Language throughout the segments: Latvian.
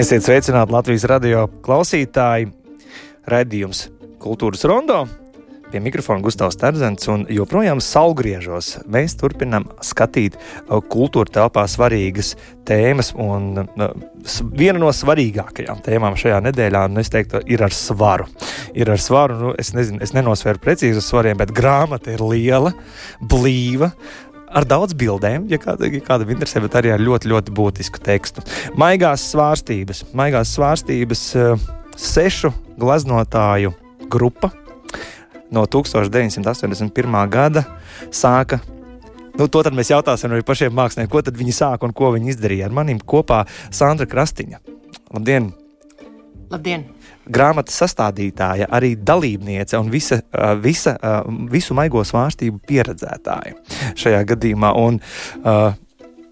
Esiet sveicināti Latvijas radio klausītāji. Radījums Kultūras rondo. Pie mikrofona Gustavs Terzens un joprojām saulgriežos. Mēs turpinām skatīt uh, kultūra telpā svarīgas tēmas. Un, uh, viena no svarīgākajām tēmām šajā nedēļā, un es teiktu, ir ar svaru. Ir ar svaru, nu, es nezinu, es nenosvēru precīzi svariem, bet grāmata ir liela, blīva, ar daudz bildēm, ja kāda, ja kāda interesē, bet arī ar ļoti, ļoti būtisku tekstu. Maigās svārstības, maigās svārstības uh, sešu gleznotāju grupa no 1981. gada sāka. Nu, to tad mēs jautāsim arī pašiem māksliniekiem, ko viņi sāka un ko viņi izdarīja. Ar maniem kopā Sandra Krastiņa. Labdien! Labdien! Grāmatas sastādītāja, arī dalībniece un visa, visa, visu maigo svārstību pieredzētāja šajā gadījumā. Un,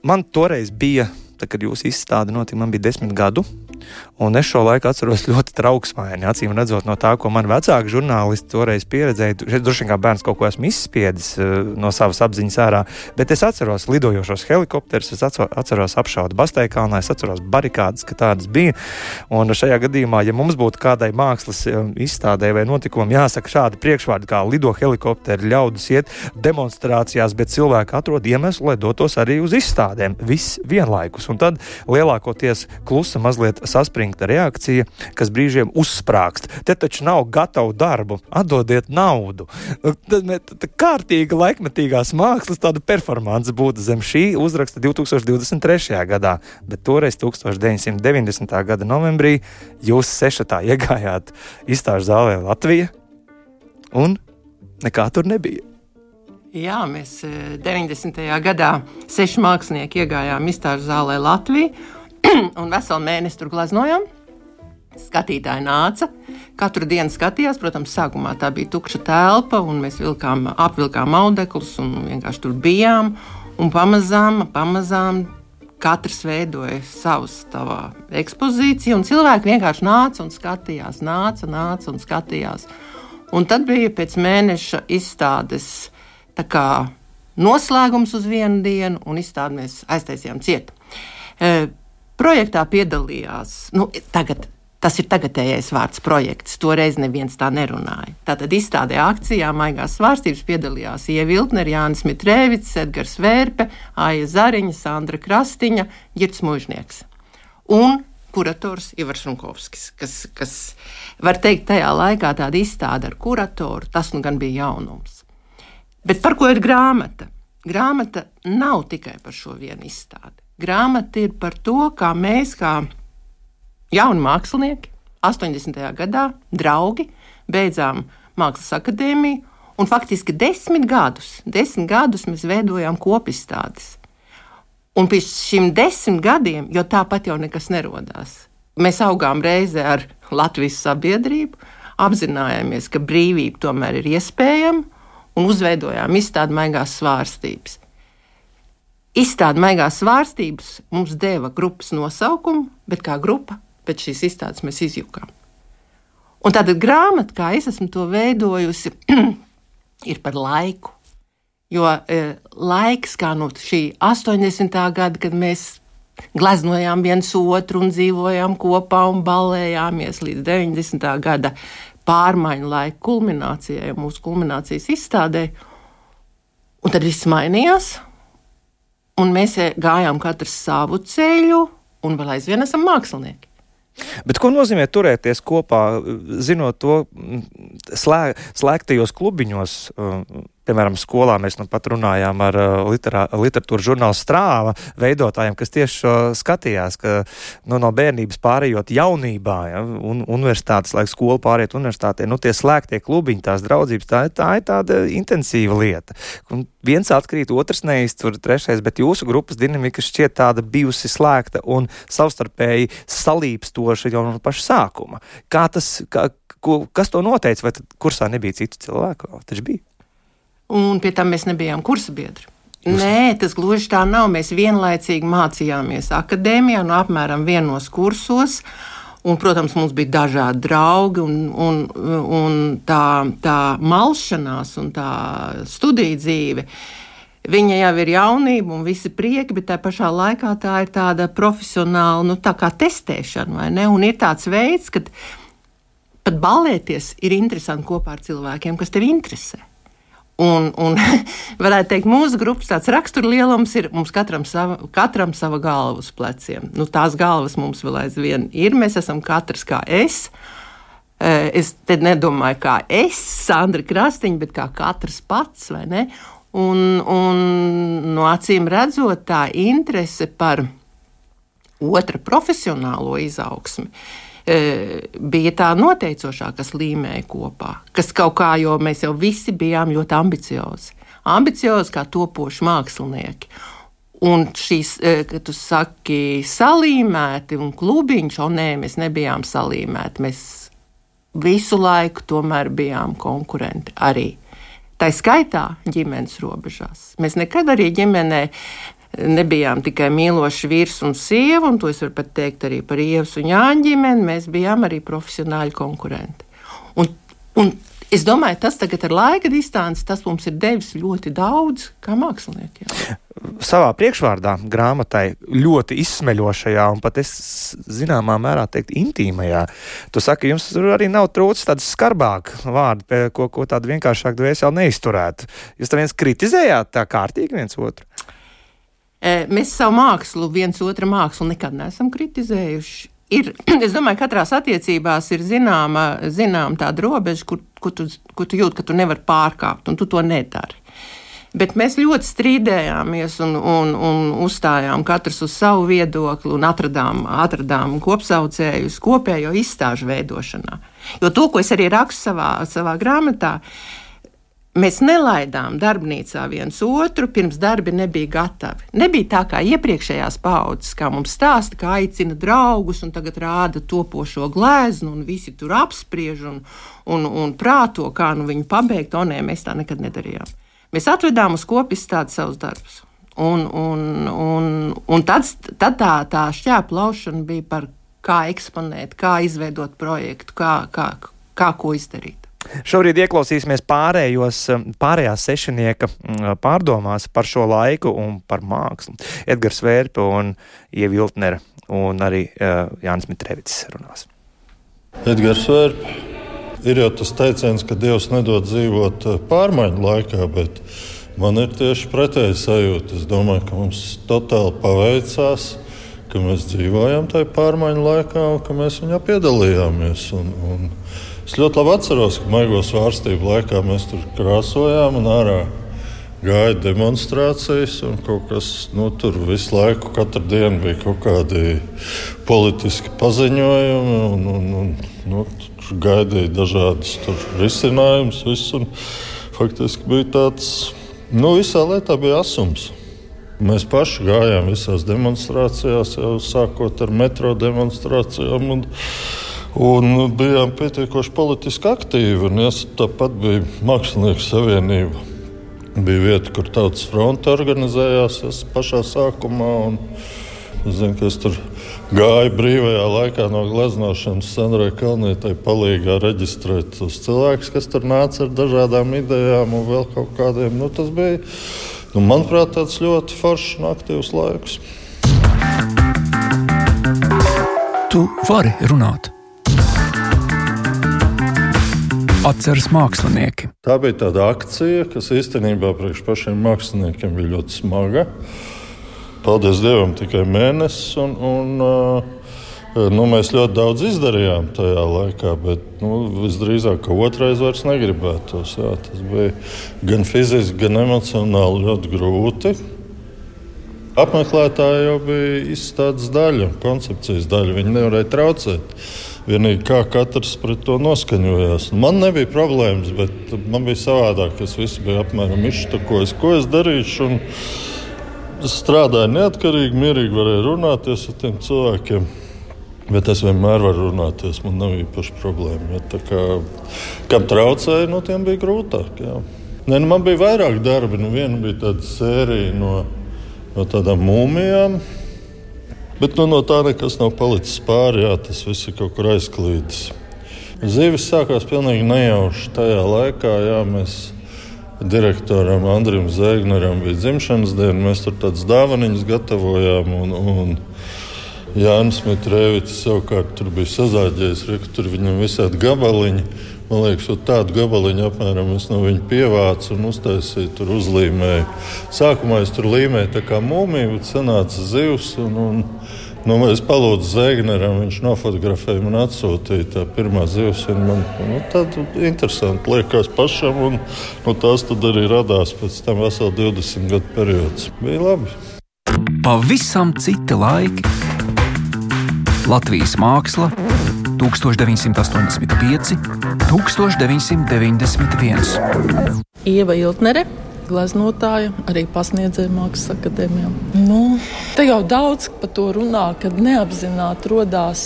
man toreiz bija, tad, kad jūsu izstāde notika, man bija desmit gadu. Un es šo laiku atceros ļoti trauksmaini. Acīm redzot, no tā, ko man vecāki žurnālisti toreiz pieredzēja, šeit droši vien kā bērns kaut ko esmu izspiedis uh, no savas apziņas ārā, bet es atceros lidojošos helikopterus, es atceros apšaudu Basteikalnā, es atceros barikādas, ka tādas bija. Un šajā gadījumā, ja mums būtu kādai mākslas izstādē vai notikumam jāsaka šādi priekšvārdi, kā lido helikopteri, ļaudis iet demonstrācijās, bet cilvēki atrod iemeslu, lai dotos arī uz izstādēm, viss vienlaikus. Un tad lielākoties klusa mazliet saspringta reakcija, kas brīžiem uzsprāgst. Te taču nav gatavu darbu, atdodiet naudu. Tad kārtīga laikmetīgās mākslas tāda performance būtu zem šī uzraksta 2023. gadā, bet toreiz 1990. gada novembrī jūs sešatā iegājāt izstāžu zālē Latvija un nekā tur nebija. Jā, mēs 90. gadā seši mākslinieki iegājām izstāžu zālē Latviju un veselu mēnesi tur glaznojām. Skatītāji nāca, katru dienu skatījās. Protams, sākumā tā bija tukša telpa, un mēs vilkām, apvilkām audeklus un vienkārši tur bijām. Un pamazām, pamazām katrs veidoja savu ekspozīciju, un cilvēki vienkārši nāca un skatījās, nāca, nāca un skatījās. Un tad bija pēc mēneša izstādes kā, noslēgums uz vienu dienu, un izstādi mēs aiztaisījām cietu. E, Projektā piedalījās, nu, tagad Tas ir tagadējais vārds projekts. Toreiz neviens tā nerunāja. Tātad izstādē akcijā Maigās svārstības piedalījās Ieva Viltner, Jānis Mitrēvits, Edgars Vērpe, Aija Zariņa, Sandra Krastiņa, Girts Mužnieks. Un kurators Ivars Runkovskis, kas, kas var teikt tajā laikā tāda izstāde ar kuratoru, tas nu gan bija jaunums. Bet par ko ir grāmata? Grāmata nav tikai par šo vienu izstādi grāmata ir par to, kā mēs, kā jauni mākslinieki, 80. gadā, draugi, beidzām Mākslas akadēmiju. Un faktiski desmit gadus, desmit gadus mēs veidojām kopistādes. Un pēc šiem desmit gadiem, jo tāpat jau nekas nerodās, mēs augām reizē ar Latvijas sabiedrību, apzinājāmies, ka brīvība tomēr ir iespējama un uzveidojām izstādi maigās svārstības. Izstāde maigās svārstības mums deva grupas nosaukumu, bet kā grupa pēc šīs izstādes mēs izjūkām. Un tāda grāmata, kā es esmu to veidojusi, ir par laiku. Jo e, laiks, kā no šī 80. gada, kad mēs gleznojām viens otru un dzīvojām kopā un ballējāmies līdz 90. gada pārmaiņu laika kulminācijai, mūsu kulminācijas izstādē. Un tad viss mainījās, un mēs gājām katrs savu ceļu, un vēl aizvien esam mākslinieki. Bet ko nozīmē turēties kopā, zinot to slē, slēgtajos klubiņos? Piemēram, skolā mēs nu pat runājām ar uh, literā, literatūras žurnālu strāva veidotājiem, kas tieši šo skatījās, ka nu, no bērnības pārējot jaunībā, ja, un universitātes, lai skolu pāriet universitātē, nu tie slēgtie klubiņi, tās draudzības, tā, tā ir tāda intensīva lieta. Un viens atkrīt, otrs neiztur, trešais, bet jūsu grupas dinamika šķiet tāda bijusi slēgta un savstarpēji salīpstoša jau no paša sākuma. Kā tas, kā, ko, kas to noteica, vai kursā nebija citu cilvēku? Taču bija un pie tam mēs nebijām kursa biedri. Nē, tas gluži tā nav. Mēs vienlaicīgi mācījāmies akadēmijā, no apmēram vienos kursos. Un, protams, mums bija dažādi draugi, un, un, un tā, tā malšanās un tā studiju dzīve Viņa jau ir jaunība un visi prieki, bet tā pašā laikā tā ir tāda profesionāla, nu, tā testēšana, vai ne? Un ir tāds veids, kad pat balēties ir interesanti kopā ar cilvēkiem, kas tev interesē. Un, un varētu teikt, mūsu grupas tāds raksturlielums ir mums katram sava, katram sava galva uz pleciem. Nu, tās galvas mums vēl aizvien ir. Mēs esam katrs kā es. Es te nedomāju, kā es, Sandra Krastiņa, bet kā katrs pats? Un, un no acīm redzot, tā interese par otra profesionālo izaugsmi e, bija tā noteicošā, kas līmēja kopā. Kas kaut kā, jo mēs jau visi bijām ļoti ambiciozi. Ambiciozi kā topoši mākslinieki. Un šīs, kad tu saki, salīmēti un klubiņš, o nē, mēs nebijām salīmēti. Mēs visu laiku tomēr bijām konkurenti arī. Tā skaitā ģimenes robežās. Mēs nekad arī ģimenē nebijām tikai mīloši vīrs un sieva, un to es varu pat teikt arī par Ievas un Jāņa ģimeni, mēs bijām arī profesionāļi konkurenti. Un, un es domāju, tas tagad ar laika distanci, tas mums ir devis ļoti daudz kā māksliniekiem. Savā priekšvārdā grāmatai ļoti izsmeļošajā un pat es zināmā mērā teikt intīmajā. Tu saki, jums arī nav trūcis tāds skarbāk vārdi, ko, ko tādu vienkāršāk dvēseli neizturētu. Jūs tā viens kritizējāt tā kārtīgi viens otru? Mēs savu mākslu, viens otra mākslu nekad neesam kritizējuši. Ir, es domāju, ka katrās attiecībās ir zināma, zināma tāda robeža, kur, kur, tu, kur tu jūti, ka tu nevari pārkāpt, un tu to nedari. Bet mēs ļoti strīdējāmies un, un, un uzstājām katrs uz savu viedokli un atradām, atradām kopsaucējus kopējo izstāžu veidošanā. Jo to, ko es arī rakstu savā, savā grāmatā, Mēs nelaidām darbnīcā viens otru, pirms darbi nebija gatavi. Nebija tā kā iepriekšējās paudzes, kā mums stāsta, kā aicina draugus un tagad rāda topošo gleznu, un visi tur apspriež un, un, un prāto, kā nu viņu pabeigt. O, nē, mēs tā nekad nedarījām. Mēs atvedām uz kopu izstādi savus darbus. Un, un, un, un tad, tad tā, tā šķēpa laušana bija par kā eksponēt, kā izveidot projektu, kā, kā, kā ko izdarīt. Šobrīd ieklausīsimies pārējos, pārējās sešnieka pārdomās par šo laiku un par mākslu. Edgars Vērpa un Ieviltnera un arī uh, Jānis Mitrevits runās. Edgars Vērpa Ir jau tas teiciens, ka Dievs nedod dzīvot eh, pārmaiņu laikā, bet man ir tieši pretēji sajūta. Es domāju, ka mums totāli paveicās, ka mēs dzīvojam tajā pārmaiņu laikā un ka mēs viņā piedalījāmies. Un, un es ļoti labi atceros, ka maigos vārstību laikā mēs tur krāsojām un ārā gāja demonstrācijas, kas nu, tur visu laiku, katru dienu bija kaut kādi politiski paziņojumi. Un, un, un, nu, gaidīja dažādas risinājumus. Faktiski bija tāds, nu, visā lietā bija asums. Mēs paši gājām visās demonstrācijās, jau sākot ar metro demonstrācijām. Un, un bijām pietiekoši politiski aktīvi. Ja, tāpat bija Mākslinieku savienība. Bija vieta, kur tautas fronte organizējās pašā sākumā. Un, es zinu, ka es tur gāja brīvajā laikā no gleznošanas Sandrai Kalnietai palīgā reģistrēt tos cilvēkus, kas tur nāca ar dažādām idejām un vēl kaut kādiem. Nu, tas bija, nu, manuprāt, tāds ļoti foršs un aktīvs laiks. Tu vari runāt. Atceras mākslinieki. Tā bija tāda akcija, kas īstenībā priekš pašiem māksliniekiem bija ļoti smaga. Paldies Dievam, tikai mēnesis. Un, un, nu, mēs ļoti daudz izdarījām tajā laikā, bet nu, visdrīzāk otrais vairs negribētos. Jā, tas bija gan fiziski, gan emocionāli ļoti grūti. Apmeklētāji jau bija izstādes daļa, koncepcijas daļa. Viņi nevarēja traucēt. Vienīgi kā katrs pret to noskaņojās. Man nebija problēmas, bet man bija savādāk. Es visu biju apmēram izštukojis, ko es darīšu. Es strādāju neatkarīgi, mierīgi varēju runāties ar tiem cilvēkiem. Bet es vienmēr varu runāties, man nav īpaši problēma. Ja, kā, kam traucēja, no tiem bija grūtāk. Jā. Nē, nu, man bija vairāk darbi. Nu, viena bija tāda sērija no, no tādām mūmijām. Bet nu, no tā nekas nav palicis pāri. Jā, tas viss ir kaut kur aizklīdis. Zīves sākās pilnīgi nejauši tajā laikā. Jā, mēs direktoram Andrim Zēgneram bija dzimšanas diena. Mēs tur tādas dāvanas gatavojām. Un, un Jānis Mitrēvits savukārt tur bija sazāģējis, ka tur viņam visādi gabaliņi. Man liekas, tādu gabaliņu apmēram es no viņa pievācu un uztaisīju, tur uzlīmēju. Sākumā es tur līmēju tā kā mūmiju, bet sanāca zivs. Un, un, Nu, es palūdzu Zēgneram, viņš nofotografēja man atsūtīja tā pirmā zivs. Man nu, tāda interesanti liekas pašam, un nu, tās tad arī radās pēc tam vesel 20 gadu periods. Bija labi. Pavisam citi laiki. Latvijas māksla 1985, 1991. Ieva Iltnere gleznotāja, arī pasniedzēja Mākslas akadēmijā. Nu, te jau daudz par to runā, kad neapzināti radās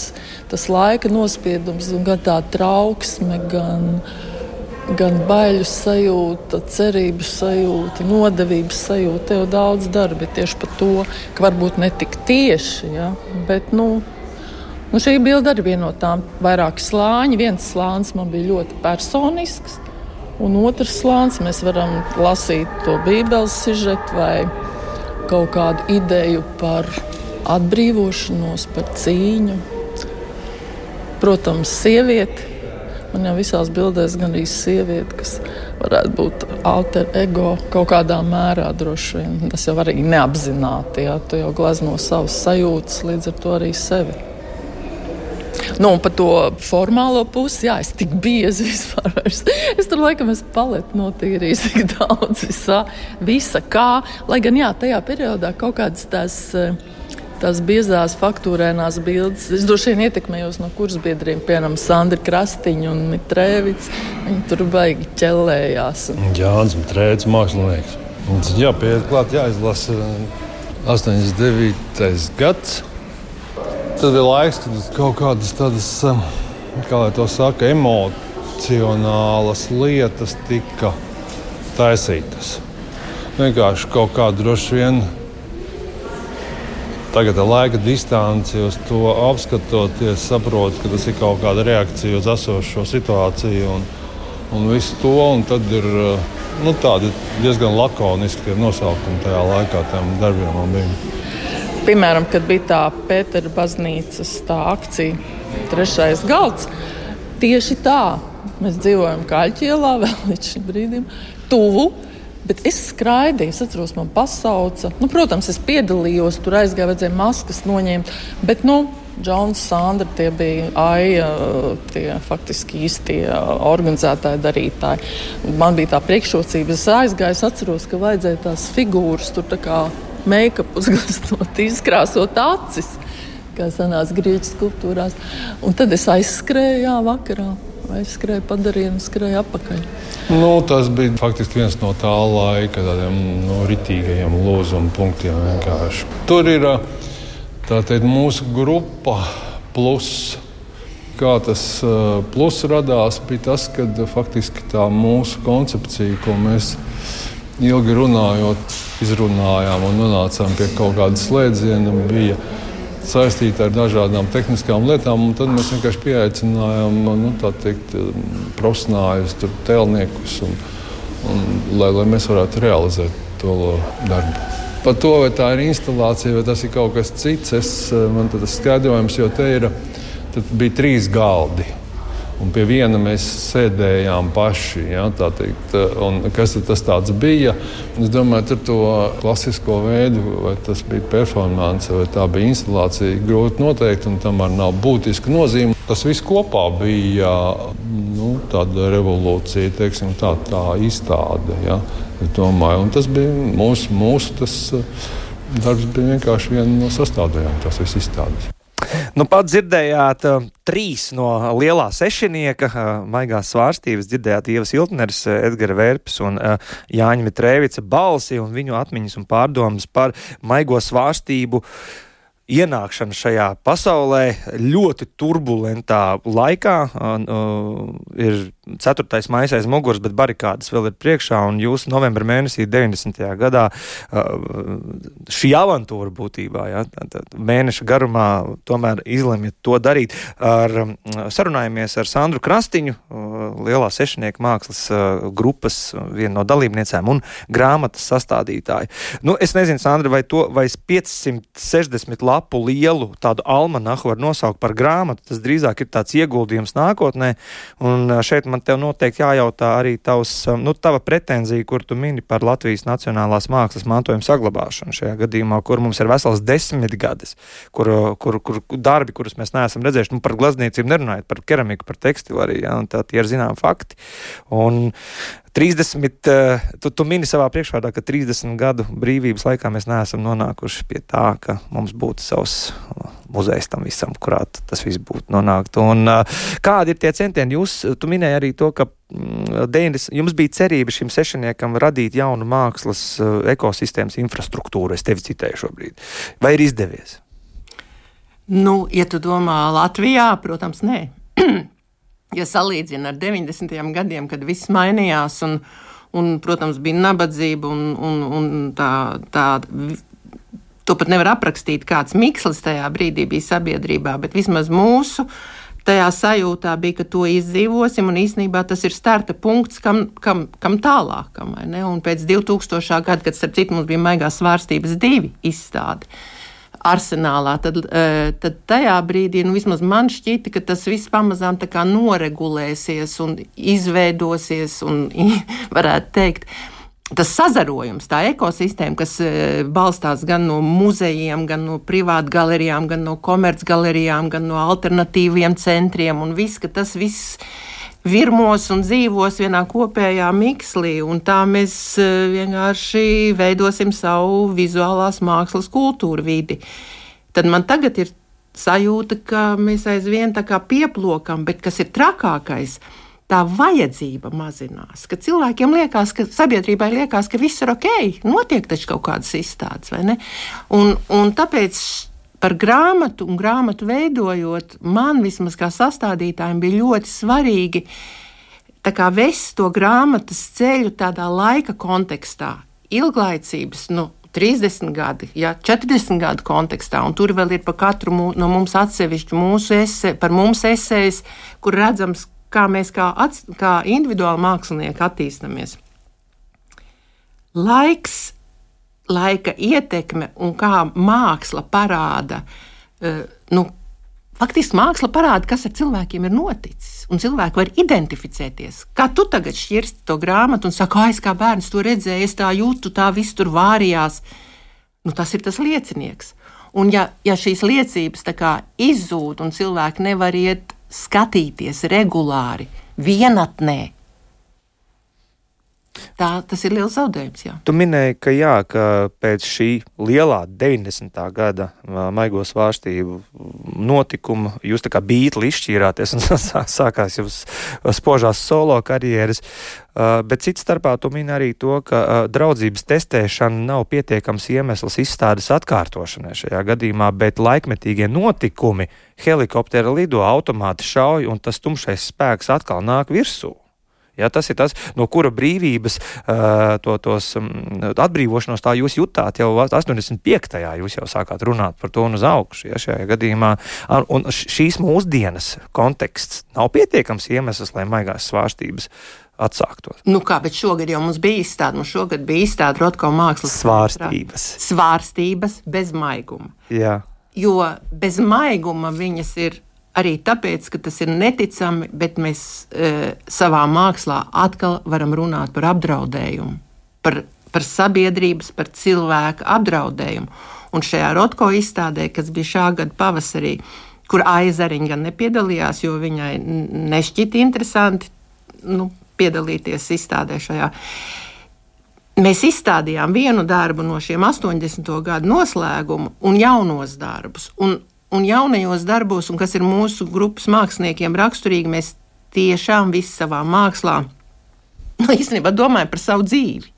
tas laika nospiedums, gan tā trauksme, gan, gan baiļu sajūta, cerību sajūta, nodevības sajūta. Te jau daudz darba tieši par to, ka varbūt ne tik tieši, ja, bet nu, Nu, šī bilde arī viena no tām vairāki slāņi. Viens slānis man bija ļoti personisks, Un otrs slānis mēs varam lasīt to Bībeles sižetu vai kaut kādu ideju par atbrīvošanos, par cīņu. Protams, sieviete. Man jau visās bildēs gan arī sieviete, kas varētu būt alter ego kaut kādā mērā droši vien. Tas jau arī neapzināti, ja tu jau glezno savas sajūtas, līdz ar to arī sevi. Nu, un par to formālo pusi, jā, es tik biezi vispār. Vairs. Es tur laikam esmu paletu notīrījis tik daudz visā, visa kā. Lai gan, jā, tajā periodā kaut kādas tās. Tās biezās faktūrēnās bildes. Es droši vien ietekmējos no kursbiedriem, piemēram, Sandra Krastiņa un Mitrēvits. Viņi tur baigi ķellējās. Jānis Mitrēvits, mākslinieks. Un, jā, pieiet klāt, jāizlasa 89. gads. Tas bija laiks, kad kaut kādas tādas, um, kā lai to saka, emocionālas lietas tika taisītas. Vienkārši kaut kā droši vien tagad ar laika distanci uz to apskatoties, saprotu, ka tas ir kaut kāda reakcija uz esošo situāciju un, un visu to. Un tad ir nu, tādi diezgan lakoniski nosaukumi tajā laikā tam darbiem. Bija. Piemēram, kad bija tā Pētera baznīcas tā akcija, trešais galds, tieši tā. Mēs dzīvojam Kaļķielā vēl līdz šim brīdim, tuvu. Bet es skraidīju, es atceros, man pasauca. Nu, protams, es piedalījos, tur aizgāju, vajadzēja maskas noņemt. Bet, nu, Džons, Sandra, tie bija AIA, tie faktiski īstie organizētāji, darītāji. Man bija tā priekšrocība, es aizgāju, es atceros, ka vajadzēja tās figūras tur tā kā make-up uzgleznot, izkrāsot acis, kā sanāca grieķu skulptūrās. Un tad es aizskrēju jā, vakarā. Aizskrēju padarīju skrēju atpakaļ. Nu, tas bija faktiski viens no tā laika tādiem no nu, ritīgajiem lūzuma punktiem. Vienkārši. Tur ir teikt, mūsu grupa plus. Kā tas plus radās, bija tas, ka faktiski tā mūsu koncepcija, ko mēs ilgi runājot, izrunājām un nonācām pie kaut kāda slēdziena, bija saistīta ar dažādām tehniskām lietām. Tad mēs vienkārši pieaicinājām nu, profesionāļus, tēlniekus, un, un, lai, lai mēs varētu realizēt to darbu. Par to, vai tā ir instalācija vai tas ir kaut kas cits, es, man tas skaidrojums, jo te ir, bija trīs galdi. Un pie viena mēs sēdējām paši. Ja, teikt, kas tas bija? Es domāju, tur to klasisko veidu, vai tas bija performance, vai tā bija instalācija, grūti noteikt, un tam arī nav būtiska nozīme. Tas viss kopā bija nu, tāda revolūcija, teiksim, tā, tā izstāde. Ja, domāju, tas bija mūsu, mūsu tas, darbs, bija vienkārši viena no sastāvdaļām, tas viss izstādes. Nu, pat dzirdējāt uh, trīs no lielā sešinieka, uh, maigās svārstības, dzirdējāt Ievas Iltneres, uh, Edgara Vērpes un uh, Jāņa Mitrēvica balsi un viņu atmiņas un pārdomas par maigo svārstību ienākšana šajā pasaulē. Ļoti turbulentā laikā uh, ir 4. maija aiz muguras, bet barikādas vēl ir priekšā, un jūs novembrī mēnesī 90. gadā šī avantūra būtībā, ja, mēneša garumā tomēr izlemjat to darīt. Ar, sarunājamies ar Sandru Krastiņu, lielā sešnieku mākslas grupas viena no dalībniecēm un grāmatas sastādītāju. Nu, es nezinu, Sandra, vai to vai 560 lapu lielu tādu almanahu var nosaukt par grāmatu, tas drīzāk ir tāds ieguldījums nākotnē, un šeit man te noteikti jājautā arī tavs, nu, tava pretenzija, kur tu mini par Latvijas Nacionālās mākslas mantojuma saglabāšanu šajā gadījumā, kur mums ir vesels desmit gadus, kur, kur, kur darbi, kurus mēs neesam redzējuši, nu, par glazniecību nerunājot, par keramiku, par tekstilu arī, ja, un tā tie ir zinām fakti. Un 30, eh, tu, tu mini savā priekšvārdā, ka 30 gadu brīvības laikā mēs neesam nonākuši pie tā, ka mums būtu savs muzejs tam visam, kurā tas viss būtu nonākt. Un, eh, kādi ir tie centieni? Jūs, tu minēji arī to, ka 90, mm, jums bija cerība šim sešniekam radīt jaunu mākslas eh, ekosistēmas infrastruktūru. Es tevi citēju šobrīd. Vai ir izdevies? Nu, ja tu domā Latvijā, protams, nē. ja salīdzina ar 90. gadiem, kad viss mainījās, un, un protams, bija nabadzība un, un, un tā, tā to pat nevar aprakstīt, kāds mikslis tajā brīdī bija sabiedrībā, bet vismaz mūsu tajā sajūtā bija, ka to izdzīvosim, un īsnībā tas ir starta punkts, kam, kam, kam tālākam. Pēc 2000. gada, kad starp citu mums bija maigās svārstības divi izstādi arsenālā, tad, e, tad tajā brīdī, nu, vismaz man šķita, ka tas viss pamazām noregulēsies un izveidosies, un varētu teikt, tas sazarojums, tā ekosistēma, kas e, balstās gan no muzejiem, gan no privātu galerijām, gan no komercgalerijām, gan no alternatīviem centriem, un viss, ka tas viss virmos un dzīvos vienā kopējā mikslī, un tā mēs e, vienkārši veidosim savu vizuālās mākslas kultūru vidi. Tad man tagad ir sajūta, ka mēs aizvien tā kā pieplokam, bet kas ir trakākais? Tā vajadzība mazinās, ka cilvēkiem liekas, ka sabiedrībai liekas, ka viss ir ok, notiek taču kaut kādas izstādes, vai ne? Un, un tāpēc par grāmatu un grāmatu veidojot, man vismaz kā sastādītājiem bija ļoti svarīgi vest to grāmatas ceļu tādā laika kontekstā, ilglaicības. Nu, 30 gadi, ja, 40 gadu kontekstā, un tur vēl ir par katru mū, no mums atsevišķu mūsu ese, par mums esejas, kur redzams, kā mēs kā, ats, kā individuāli mākslinieki attīstāmies. Laiks laika ietekme un kā māksla parāda. Uh, nu, Faktiski māksla parāda, kas ar cilvēkiem ir noticis, un cilvēki var identificēties. Kā tu tagad šķirsti to grāmatu un saki, ah, es kā bērns to redzēju, es tā jūtu, tā viss tur vārījās. Nu, tas ir tas liecinieks. Un ja, ja šīs liecības izzūd un cilvēki nevar iet skatīties regulāri, vienatnē, Tā, tas ir liels zaudējums. Jā. Tu minēji, ka, jā, ka pēc šī lielā 90. gada maigo svārstību notikuma jūs tā kā bītli izšķīrāties un sākās jums spožās solo karjeras. Bet cits starpā tu mini arī to, ka draudzības testēšana nav pietiekams iemesls izstādes atkārtošanai šajā gadījumā, bet laikmetīgie notikumi, helikoptera lido, automāti šauj un tas tumšais spēks atkal nāk virsū. Ja, tas ir tas, no kura brīvības, uh, to, tos um, atbrīvošanos tā jūs jutāt jau 85. Jūs jau sākāt runāt par to un uz augšu. Ja, šajā gadījumā un šīs mūsdienas konteksts nav pietiekams iemesls, lai maigās svārstības atsāktos. Nu kā, bet šogad jau mums bija izstāde, mums šogad bija izstāde Rotko mākslas svārstības. Svārstības bez maiguma. Jā. Jo bez maiguma viņas ir arī tāpēc, ka tas ir neticami, bet mēs e, savā mākslā atkal varam runāt par apdraudējumu, par, par sabiedrības, par cilvēku apdraudējumu. Un šajā Rotko izstādē, kas bija šā gada pavasarī, kur aizariņa gan nepiedalījās, jo viņai nešķita interesanti nu, piedalīties izstādē šajā. Mēs izstādījām vienu darbu no šiem 80. gadu noslēgumu un jaunos darbus. Un un jaunajos darbos, un kas ir mūsu grupas māksliniekiem raksturīgi, mēs tiešām visi savā mākslā nu, īstenībā domājam par savu dzīvi.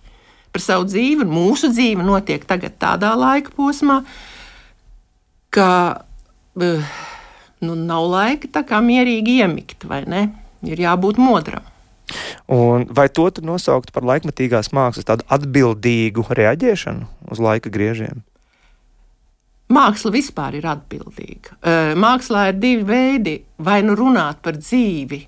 Par savu dzīvi, un mūsu dzīve notiek tagad tādā laika posmā, ka eh, nu, nav laika tā kā mierīgi iemigt, vai ne? Ir jābūt modram. Un vai to nosaukt par laikmatīgās mākslas tādu atbildīgu reaģēšanu uz laika griežiem? Māksla vispār ir atbildīga. Mākslā ir divi veidi. Vai nu runāt par dzīvi,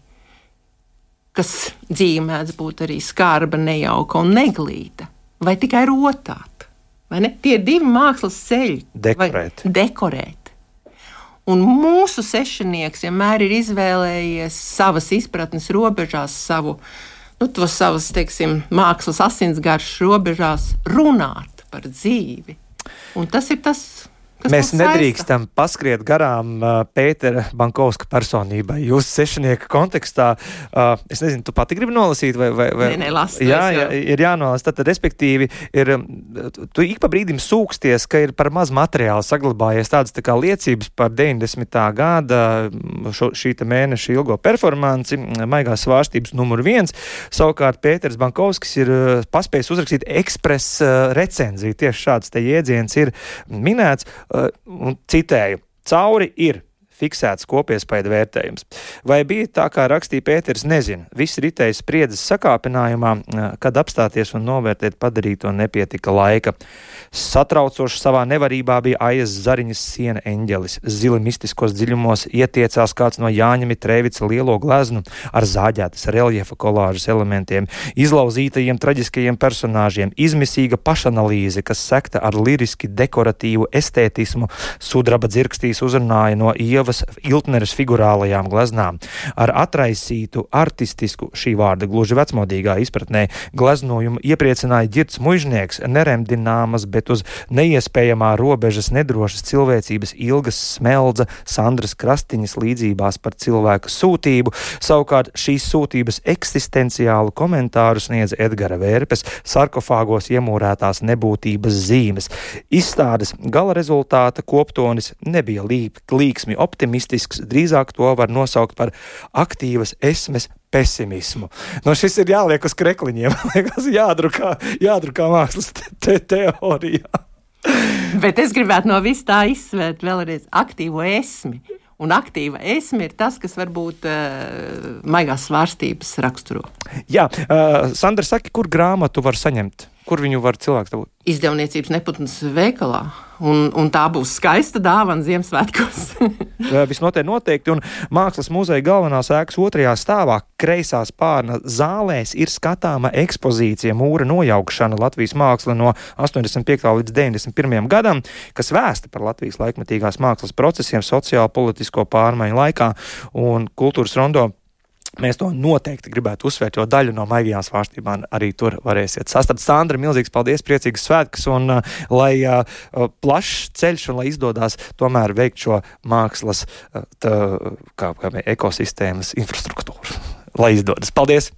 kas dzīve mēdz būt arī skarba, nejauka un neglīta, vai tikai rotāt. Vai ne? Tie ir divi mākslas ceļi. Dekorēt. dekorēt. Un mūsu sešnieks vienmēr ir izvēlējies savas izpratnes robežās, savu, nu, to savas, teiksim, mākslas asinsgaršas robežās runāt par dzīvi. Un tas ir tas, Mēs nedrīkstam paskriet garām uh, Pētera Bankovska personībai. Jūsu sešnieka kontekstā, uh, es nezinu, tu pati gribi nolasīt, vai, vai, vai... Nē, nē, las, jā, jā, ir jānolasa. Tad, respektīvi, ir, tu ik pa brīdim sūksties, ka ir par maz materiālu saglabājies tādas tā kā liecības par 90. gada šo, šī mēneša ilgo performanci, maigās svārstības numur viens. Savukārt Pēters Bankovskis ir uh, paspējis uzrakstīt ekspresa uh, recenziju. Tieši šāds te jēdziens ir minēts. Uh, un citēju, cauri ir fiksēts kopiespēja vērtējums. Vai bija tā, kā rakstīja Pēters, nezinu. Viss ritēja spriedzes sakāpinājumā, kad apstāties un novērtēt padarīto nepietika laika. Satraucoši savā nevarībā bija aiz zariņas siena eņģelis. Zili mistiskos dziļumos ietiecās kāds no Jāņa Mitrēvica lielo gleznu ar zāģētas reljefa kolāžas elementiem, izlauzītajiem traģiskajiem personāžiem, izmisīga pašanalīze, kas sekta ar liriski dekoratīvu estētismu, sudraba dzirkstīs uzrunāja no ieva Ievas Iltneres figurālajām gleznām. Ar atraisītu, artistisku šī vārda gluži vecmodīgā izpratnē gleznojumu iepriecināja ģirts mužnieks, neremdināmas, bet uz neiespējamā robežas nedrošas cilvēcības ilgas smeldza Sandras Krastiņas līdzībās par cilvēku sūtību. Savukārt šīs sūtības eksistenciālu komentāru sniedz Edgara Vērpes sarkofāgos iemūrētās nebūtības zīmes. Izstādes gala rezultāta koptonis nebija līksmi optimisms optimistisks, drīzāk to var nosaukt par aktīvas esmes pesimismu. No nu, šis ir jāliek uz krekliņiem, liekas, jādrukā, jādrukā mākslas te te teorijā. Bet es gribētu no vis tā izsvērt vēlreiz aktīvo esmi. Un aktīva esme ir tas, kas varbūt uh, maigās svārstības raksturo. Jā, uh, Sandra, saki, kur grāmatu var saņemt? Kur viņu var cilvēks dabūt? Izdevniecības neputnas veikalā. Un, un tā būs skaista dāvana Ziemassvētkos. Visnotaļ noteikti. Un Mākslas muzeja galvenās ēkas otrajā stāvā, kreisā spārna zālēs, ir skatāma ekspozīcija mūra nojaukšana Latvijas māksla no 85. līdz 91. gadam, kas vēsta par Latvijas laikmetīgās mākslas procesiem sociālo politisko pārmaiņu laikā un kultūras rondo Mēs to noteikti gribētu uzsvērt, jo daļu no maigajām svārstībām arī tur varēsiet sastapt. Sandra, milzīgs paldies, priecīgas svētkus, un uh, lai uh, plašs ceļš un lai izdodas tomēr veikt šo mākslas uh, tā, kā, kā ekosistēmas infrastruktūru. Lai izdodas. Paldies!